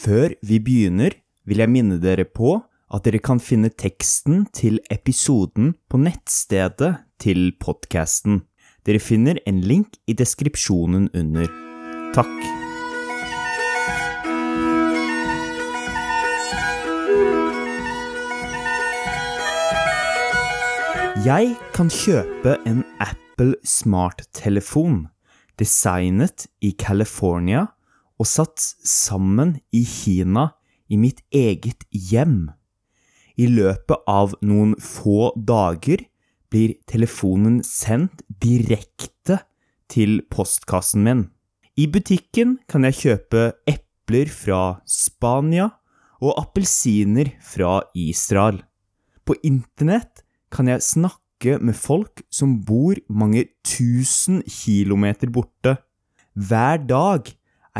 Før vi begynner, vil jeg minne dere på at dere kan finne teksten til episoden på nettstedet til podkasten. Dere finner en link i deskripsjonen under. Takk. Jeg kan kjøpe en Apple smarttelefon designet i California og satt sammen i Kina i mitt eget hjem. I løpet av noen få dager blir telefonen sendt direkte til postkassen min. I butikken kan jeg kjøpe epler fra Spania og appelsiner fra Israel. På internett kan jeg snakke med folk som bor mange tusen kilometer borte. Hver dag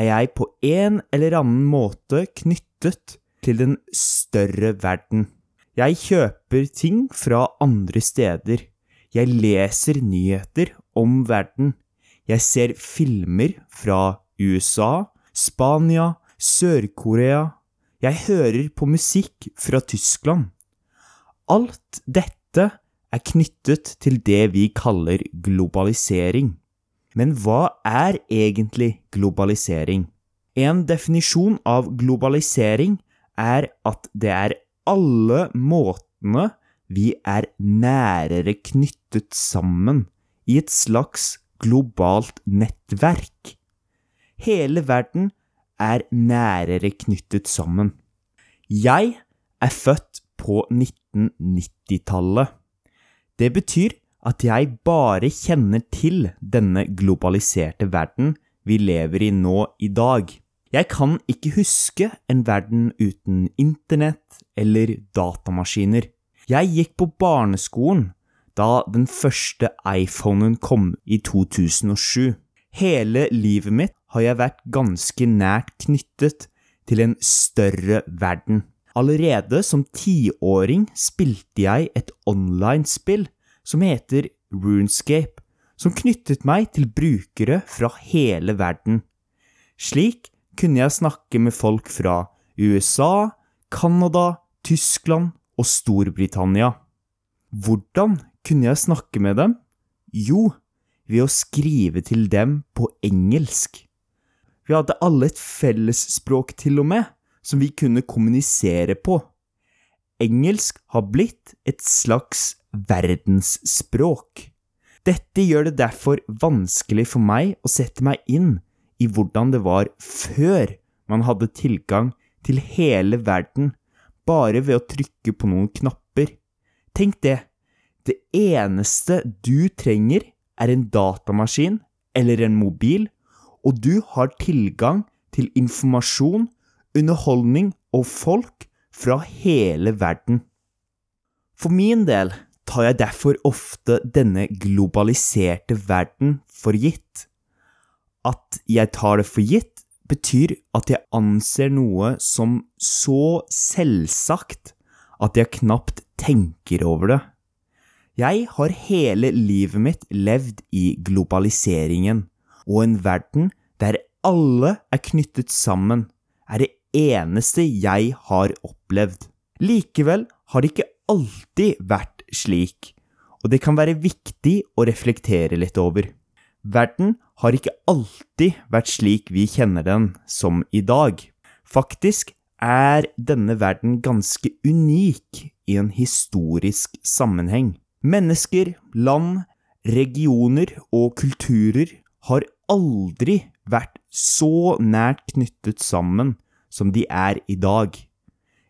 er jeg på en eller annen måte knyttet til den større verden. Jeg kjøper ting fra andre steder. Jeg leser nyheter om verden. Jeg ser filmer fra USA, Spania, Sør-Korea. Jeg hører på musikk fra Tyskland. Alt dette er knyttet til det vi kaller globalisering. Men hva er egentlig globalisering? En definisjon av globalisering er at det er alle måtene vi er nærere knyttet sammen i et slags globalt nettverk. Hele verden er nærere knyttet sammen. Jeg er født på 1990-tallet. Det betyr at jeg bare kjenner til denne globaliserte verden vi lever i nå i dag. Jeg kan ikke huske en verden uten internett eller datamaskiner. Jeg gikk på barneskolen da den første iPhonen kom i 2007. Hele livet mitt har jeg vært ganske nært knyttet til en større verden. Allerede som tiåring spilte jeg et online-spill som heter Runescape, som knyttet meg til brukere fra hele verden. Slik kunne jeg snakke med folk fra USA, Canada, Tyskland og Storbritannia. Hvordan kunne jeg snakke med dem? Jo, ved å skrive til dem på engelsk. Vi hadde alle et fellesspråk til og med, som vi kunne kommunisere på. Engelsk har blitt et slags verdensspråk. Dette gjør det derfor vanskelig for meg å sette meg inn i hvordan det var før man hadde tilgang til hele verden bare ved å trykke på noen knapper. Tenk det, det eneste du trenger er en datamaskin eller en mobil, og du har tilgang til informasjon, underholdning og folk fra hele verden. For min del tar jeg derfor ofte denne globaliserte verden for gitt. At jeg tar det for gitt, betyr at jeg anser noe som så selvsagt at jeg knapt tenker over det. Jeg har hele livet mitt levd i globaliseringen, og en verden der alle er knyttet sammen, er det eneste jeg har opplevd. Likevel har det ikke alltid vært slik, og det kan være viktig å reflektere litt over. Verden har ikke alltid vært slik vi kjenner den som i dag. Faktisk er denne verden ganske unik i en historisk sammenheng. Mennesker, land, regioner og kulturer har aldri vært så nært knyttet sammen som de er i dag.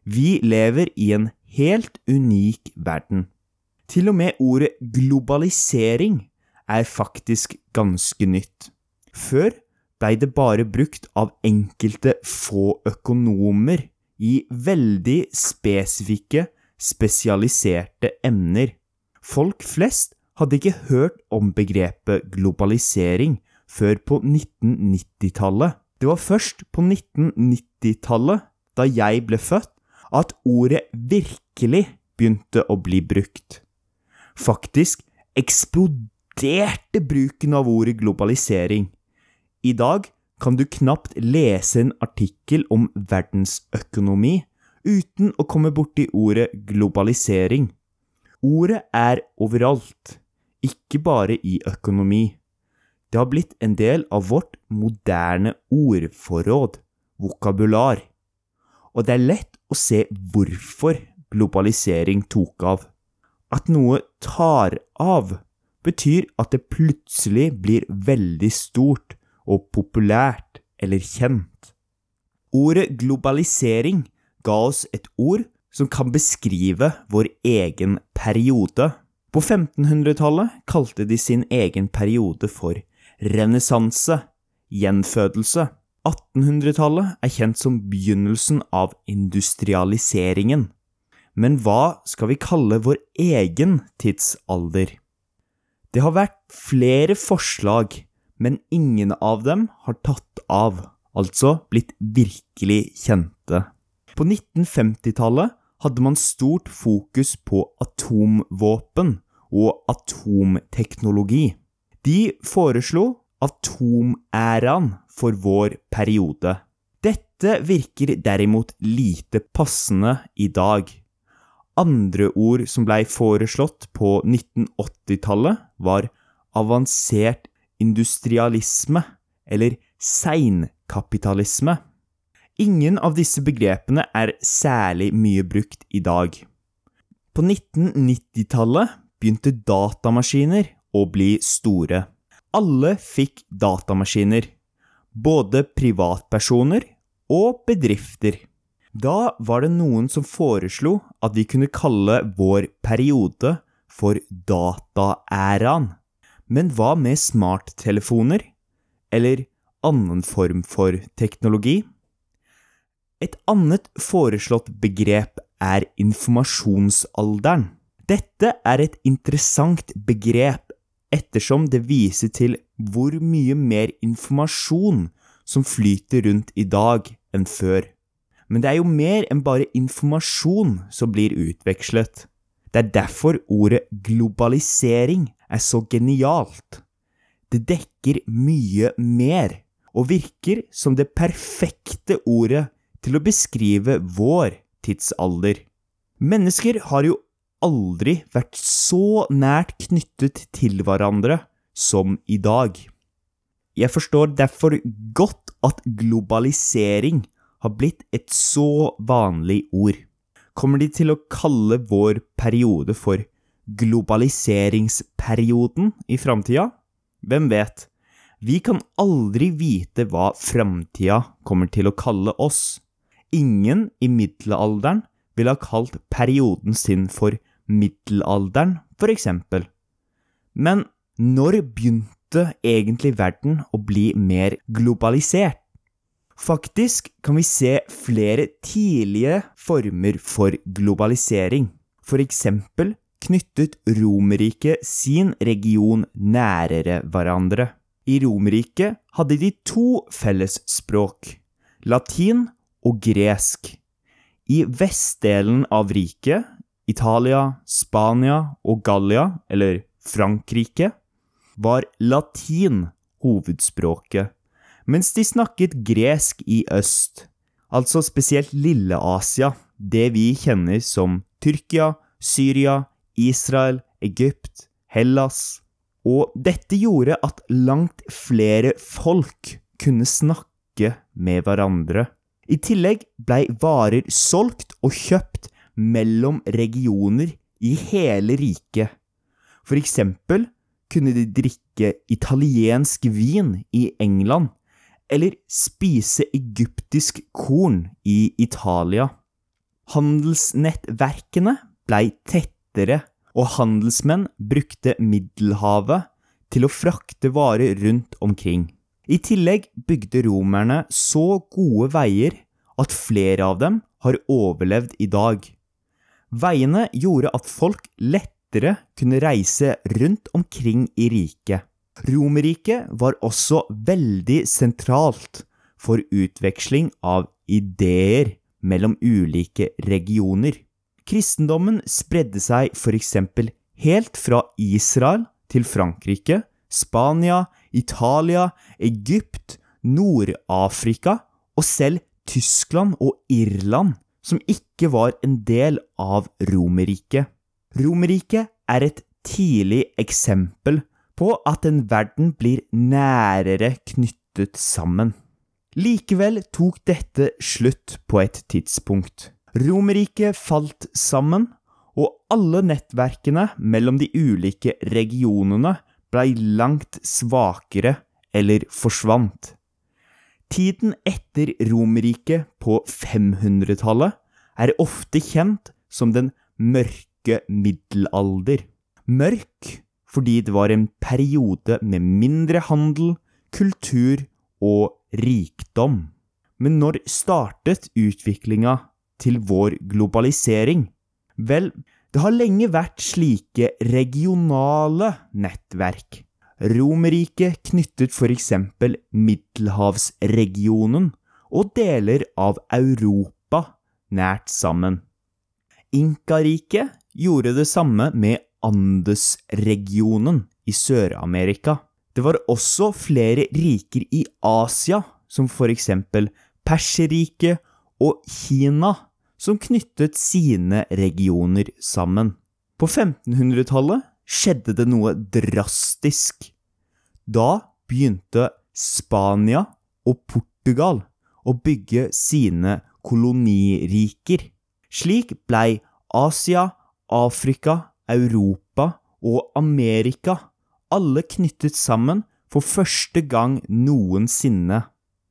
Vi lever i en helt unik verden. Til og med ordet globalisering er faktisk ganske nytt. Før blei det bare brukt av enkelte få økonomer i veldig spesifikke, spesialiserte emner. Folk flest hadde ikke hørt om begrepet globalisering før på 1990-tallet. Det var først på 1990-tallet, da jeg ble født, at ordet virkelig begynte å bli brukt. Faktisk eksploderte bruken av ordet globalisering. I dag kan du knapt lese en artikkel om verdensøkonomi uten å komme borti ordet globalisering. Ordet er overalt, ikke bare i økonomi. Det har blitt en del av vårt moderne ordforråd, vokabular. Og det er lett å se hvorfor globalisering tok av. At noe tar av, betyr at det plutselig blir veldig stort og populært eller kjent. Ordet globalisering ga oss et ord som kan beskrive vår egen periode. På 1500-tallet kalte de sin egen periode for renessanse, gjenfødelse. 1800-tallet er kjent som begynnelsen av industrialiseringen. Men hva skal vi kalle vår egen tidsalder? Det har vært flere forslag, men ingen av dem har tatt av, altså blitt virkelig kjente. På 1950-tallet hadde man stort fokus på atomvåpen og atomteknologi. De foreslo atomæraen for vår periode. Dette virker derimot lite passende i dag. Andre ord som blei foreslått på 1980-tallet, var avansert industrialisme eller seinkapitalisme. Ingen av disse begrepene er særlig mye brukt i dag. På 1990-tallet begynte datamaskiner å bli store. Alle fikk datamaskiner, både privatpersoner og bedrifter. Da var det noen som foreslo at vi kunne kalle vår periode for dataæraen. Men hva med smarttelefoner? Eller annen form for teknologi? Et annet foreslått begrep er informasjonsalderen. Dette er et interessant begrep ettersom det viser til hvor mye mer informasjon som flyter rundt i dag enn før. Men det er jo mer enn bare informasjon som blir utvekslet. Det er derfor ordet globalisering er så genialt. Det dekker mye mer, og virker som det perfekte ordet til å beskrive vår tidsalder. Mennesker har jo aldri vært så nært knyttet til hverandre som i dag. Jeg forstår derfor godt at globalisering har blitt et så vanlig ord. Kommer de til å kalle vår periode for globaliseringsperioden i framtida? Hvem vet? Vi kan aldri vite hva framtida kommer til å kalle oss. Ingen i middelalderen ville ha kalt perioden sin for middelalderen, for eksempel. Men når begynte egentlig verden å bli mer globalisert? Faktisk kan vi se flere tidlige former for globalisering. For eksempel knyttet Romerriket sin region nærere hverandre. I Romerriket hadde de to fellesspråk, latin og gresk. I vestdelen av riket, Italia, Spania og Gallia, eller Frankrike, var latin hovedspråket, mens de snakket gresk i øst, altså spesielt Lille-Asia, det vi kjenner som Tyrkia, Syria, Israel, Egypt, Hellas Og dette gjorde at langt flere folk kunne snakke med hverandre. I tillegg blei varer solgt og kjøpt mellom regioner i hele riket. For eksempel kunne de drikke italiensk vin i England, eller spise egyptisk korn i Italia. Handelsnettverkene blei tettere, og handelsmenn brukte Middelhavet til å frakte varer rundt omkring. I tillegg bygde romerne så gode veier at flere av dem har overlevd i dag. Veiene gjorde at folk lettere kunne reise rundt omkring i riket. Romerriket var også veldig sentralt for utveksling av ideer mellom ulike regioner. Kristendommen spredde seg for eksempel helt fra Israel til Frankrike, Spania, Italia, Egypt, Nord-Afrika og selv Tyskland og Irland, som ikke var en del av Romerriket. Romerriket er et tidlig eksempel på at en verden blir nærere knyttet sammen. Likevel tok dette slutt på et tidspunkt. Romerriket falt sammen, og alle nettverkene mellom de ulike regionene blei langt svakere eller forsvant. Tiden etter Romerriket på 500-tallet er ofte kjent som den mørke middelalder. Mørk fordi det var en periode med mindre handel, kultur og rikdom. Men når startet utviklinga til vår globalisering? Vel, det har lenge vært slike regionale nettverk. Romerriket knyttet for eksempel Middelhavsregionen og deler av Europa nært sammen. Inkariket gjorde det samme med Andesregionen i Sør-Amerika. Det var også flere riker i Asia, som for eksempel Perserriket og Kina, som knyttet sine regioner sammen. På 1500-tallet skjedde det noe drastisk. Da begynte Spania og Portugal å bygge sine koloniriker. Slik blei Asia, Afrika, Europa og Amerika alle knyttet sammen for første gang noensinne.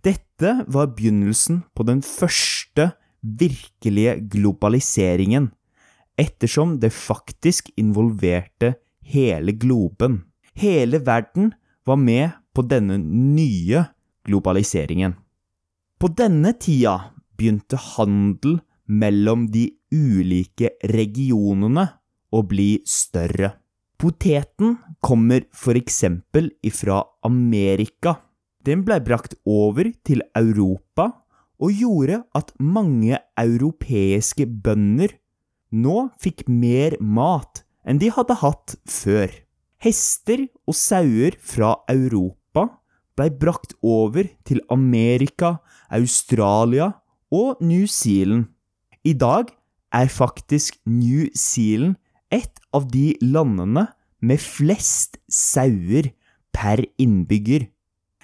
Dette var begynnelsen på den første virkelige globaliseringen, ettersom det faktisk involverte hele globen. Hele verden var med på denne nye globaliseringen. På denne tida begynte handel mellom de ulike regionene å bli større. Poteten kommer for eksempel ifra Amerika. Den blei brakt over til Europa og gjorde at mange europeiske bønder nå fikk mer mat enn de hadde hatt før. Hester og sauer fra Europa blei brakt over til Amerika, Australia og New Zealand. I dag er faktisk New Zealand et av de landene med flest sauer per innbygger.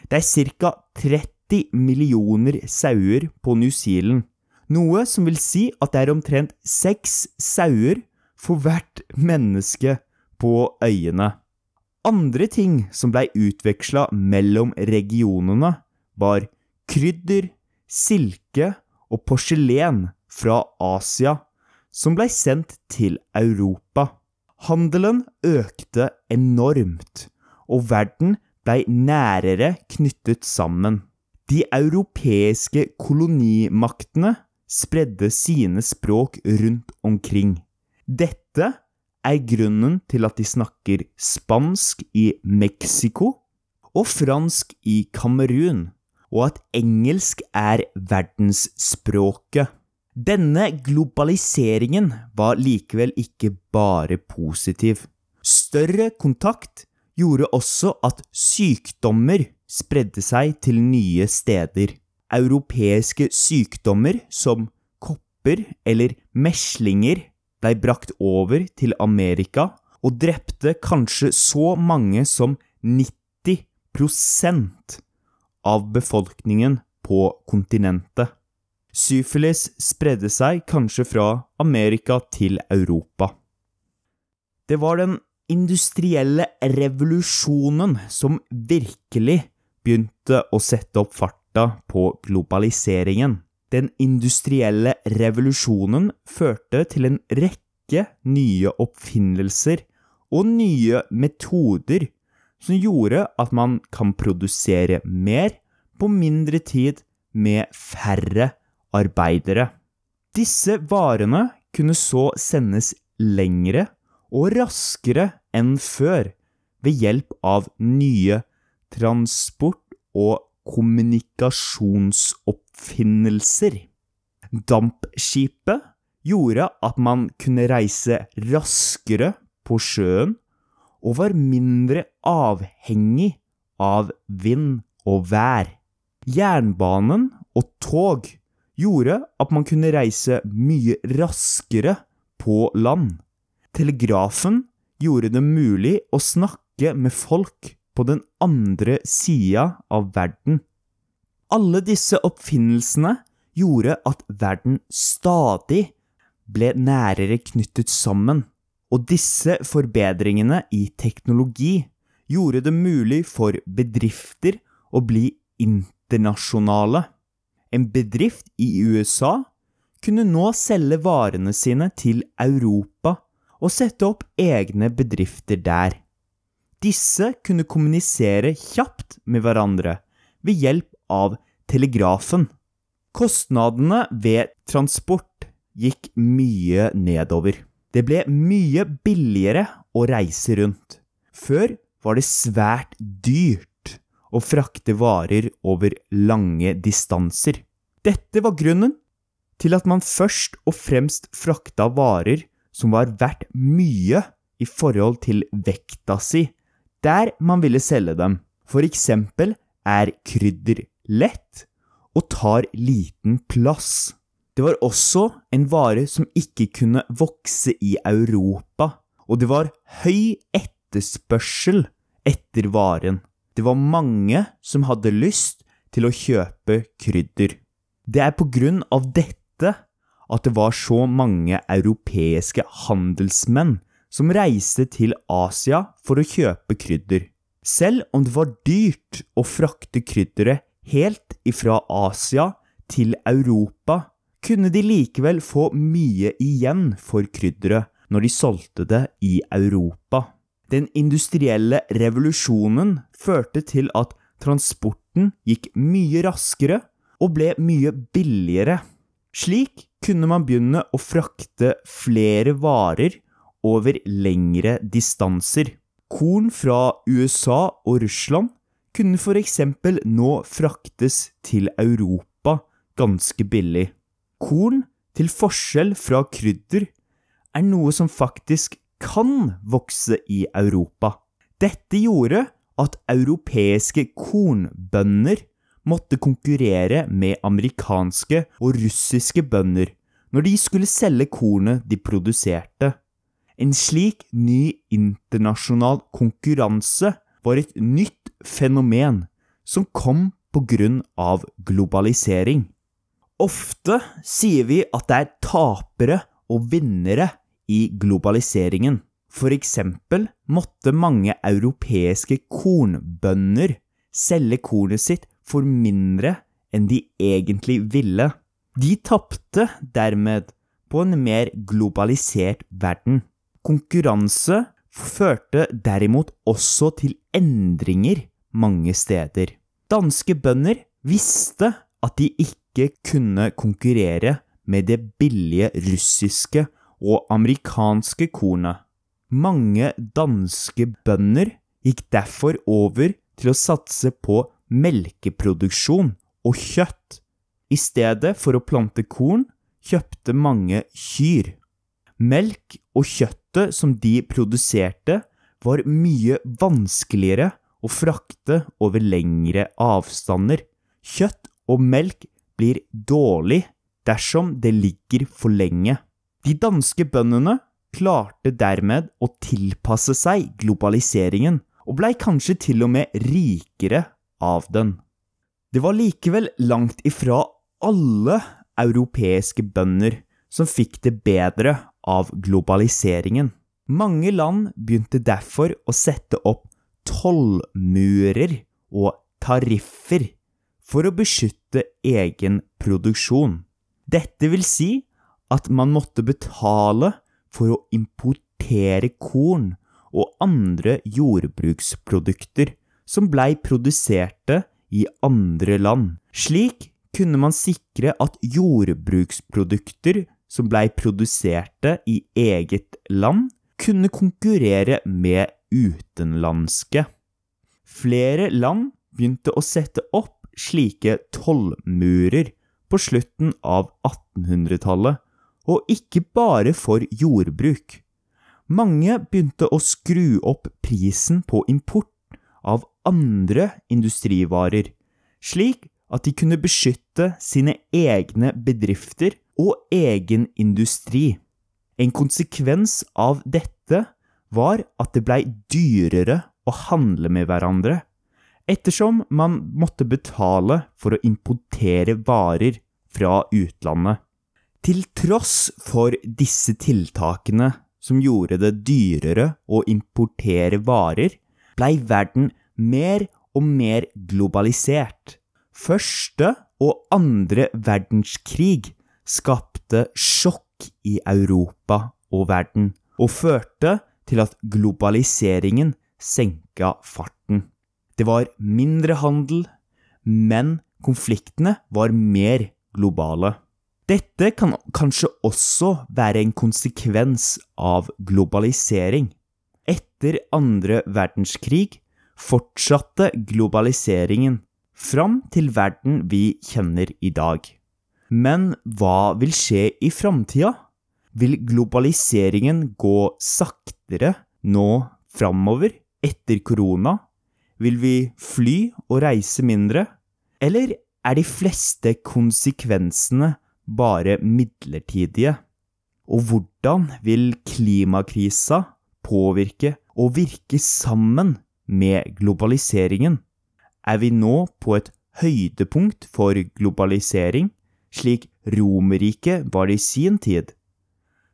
Det er ca. 30 millioner sauer på New Zealand, noe som vil si at det er omtrent seks sauer for hvert menneske på øyene. Andre ting som blei utveksla mellom regionene, var krydder, silke og porselen fra Asia, som blei sendt til Europa. Handelen økte enormt, og verden blei nærere knyttet sammen. De europeiske kolonimaktene spredde sine språk rundt omkring. Dette er grunnen til at de snakker spansk i Mexico og fransk i Kamerun, og at engelsk er verdensspråket. Denne globaliseringen var likevel ikke bare positiv. Større kontakt gjorde også at sykdommer spredde seg til nye steder. Europeiske sykdommer som kopper eller meslinger blei brakt over til Amerika og drepte kanskje så mange som 90% av befolkningen på kontinentet. Syfilis spredde seg kanskje fra Amerika til Europa. Det var den industrielle revolusjonen som virkelig begynte å sette opp farta på globaliseringen. Den industrielle revolusjonen førte til en rekke nye oppfinnelser og nye metoder som gjorde at man kan produsere mer på mindre tid med færre arbeidere. Disse varene kunne så sendes lengre og raskere enn før ved hjelp av nye transport- og kommunikasjonsoppfinnelser. Dampskipet gjorde at man kunne reise raskere på sjøen og var mindre avhengig av vind og vær. Jernbanen og tog gjorde at man kunne reise mye raskere på land. Telegrafen gjorde det mulig å snakke med folk på den andre sida av verden. Alle disse oppfinnelsene gjorde at verden stadig ble nærere knyttet sammen, og disse forbedringene i teknologi gjorde det mulig for bedrifter å bli internasjonale. En bedrift i USA kunne nå selge varene sine til Europa og sette opp egne bedrifter der. Disse kunne kommunisere kjapt med hverandre ved hjelp av telegrafen. Kostnadene ved transport gikk mye nedover. Det ble mye billigere å reise rundt. Før var det svært dyrt å frakte varer over lange distanser. Dette var grunnen til at man først og fremst frakta varer som var verdt mye i forhold til vekta si, der man ville selge dem. For eksempel er krydder lett og tar liten plass. Det var også en vare som ikke kunne vokse i Europa, og det var høy etterspørsel etter varen. Det var mange som hadde lyst til å kjøpe krydder. Det er på grunn av dette at det var så mange europeiske handelsmenn som reiste til Asia for å kjøpe krydder. Selv om det var dyrt å frakte krydderet helt ifra Asia til Europa, kunne de likevel få mye igjen for krydderet når de solgte det i Europa. Den industrielle revolusjonen førte til at transporten gikk mye raskere og ble mye billigere. Slik kunne man begynne å frakte flere varer over lengre distanser. Korn fra USA og Russland kunne for eksempel nå fraktes til Europa ganske billig. Korn, til forskjell fra krydder, er noe som faktisk kan vokse i Europa. Dette gjorde at europeiske kornbønder måtte konkurrere med amerikanske og russiske bønder når de skulle selge kornet de produserte. En slik ny internasjonal konkurranse var et nytt fenomen som kom på grunn av globalisering. Ofte sier vi at det er tapere og vinnere i globaliseringen. For eksempel måtte mange europeiske kornbønder selge kornet sitt for mindre enn de egentlig ville. De tapte dermed på en mer globalisert verden. Konkurranse førte derimot også til endringer mange steder. Danske bønder visste at de ikke kunne konkurrere med det billige russiske og amerikanske kornet. Mange danske bønder gikk derfor over til å satse på melkeproduksjon og kjøtt. I stedet for å plante korn kjøpte mange kyr. Melk og kjøttet som de produserte, var mye vanskeligere å frakte over lengre avstander. Kjøtt og melk blir dårlig dersom det ligger for lenge. De danske bøndene klarte dermed å tilpasse seg globaliseringen, og blei kanskje til og med rikere av den. Det var likevel langt ifra alle europeiske bønder som fikk det bedre av globaliseringen. Mange land begynte derfor å sette opp tollmurer og tariffer for å beskytte egen produksjon. Dette vil si at man måtte betale for å importere korn og andre jordbruksprodukter som blei produserte i andre land. Slik kunne man sikre at jordbruksprodukter som blei produserte i eget land, kunne konkurrere med utenlandske. Flere land begynte å sette opp slike tollmurer på slutten av 1800-tallet, og ikke bare for jordbruk. Mange begynte å skru opp prisen på import av andre industrivarer, slik at de kunne beskytte sine egne bedrifter og egen industri. En konsekvens av dette var at det blei dyrere å handle med hverandre, ettersom man måtte betale for å importere varer fra utlandet. Til tross for disse tiltakene som gjorde det dyrere å importere varer, blei verden mer og mer globalisert. Første og andre verdenskrig skapte sjokk i Europa og verden, og førte til at globaliseringen senka farten. Det var mindre handel, men konfliktene var mer globale. Dette kan kanskje også være en konsekvens av globalisering. Etter andre verdenskrig fortsatte globaliseringen fram til verden vi kjenner i dag. Men hva vil skje i framtida? Vil globaliseringen gå saktere nå framover, etter korona? Vil vi fly og reise mindre? Eller er de fleste konsekvensene bare midlertidige? Og hvordan vil klimakrisa påvirke og virke sammen med globaliseringen? Er vi nå på et høydepunkt for globalisering, slik Romerriket var i sin tid?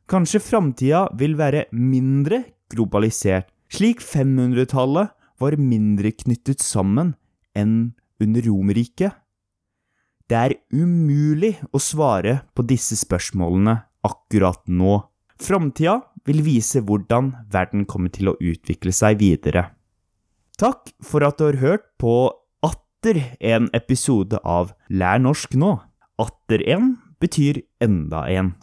Kanskje framtida vil være mindre globalisert, slik 500-tallet var mindre knyttet sammen enn under Romerriket? Det er umulig å svare på disse spørsmålene akkurat nå. Framtida vil vise hvordan verden kommer til å utvikle seg videre. Takk for at du har hørt på atter en episode av Lær norsk nå. Atter en betyr enda en.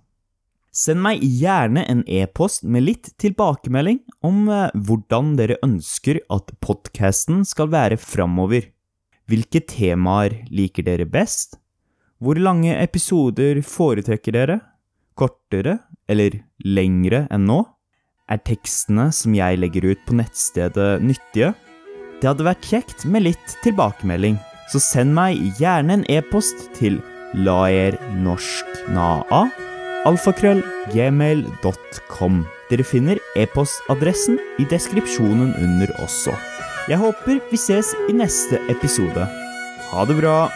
Send meg gjerne en e-post med litt tilbakemelding om eh, hvordan dere ønsker at podkasten skal være framover. Hvilke temaer liker dere best? Hvor lange episoder foretrekker dere? Kortere eller lengre enn nå? Er tekstene som jeg legger ut på nettstedet nyttige? Det hadde vært kjekt med litt tilbakemelding, så send meg gjerne en e-post til laernorsknaa alfakrøllgmail.com. Dere finner e-postadressen i deskripsjonen under også. Jeg håper vi ses i neste episode. Ha det bra!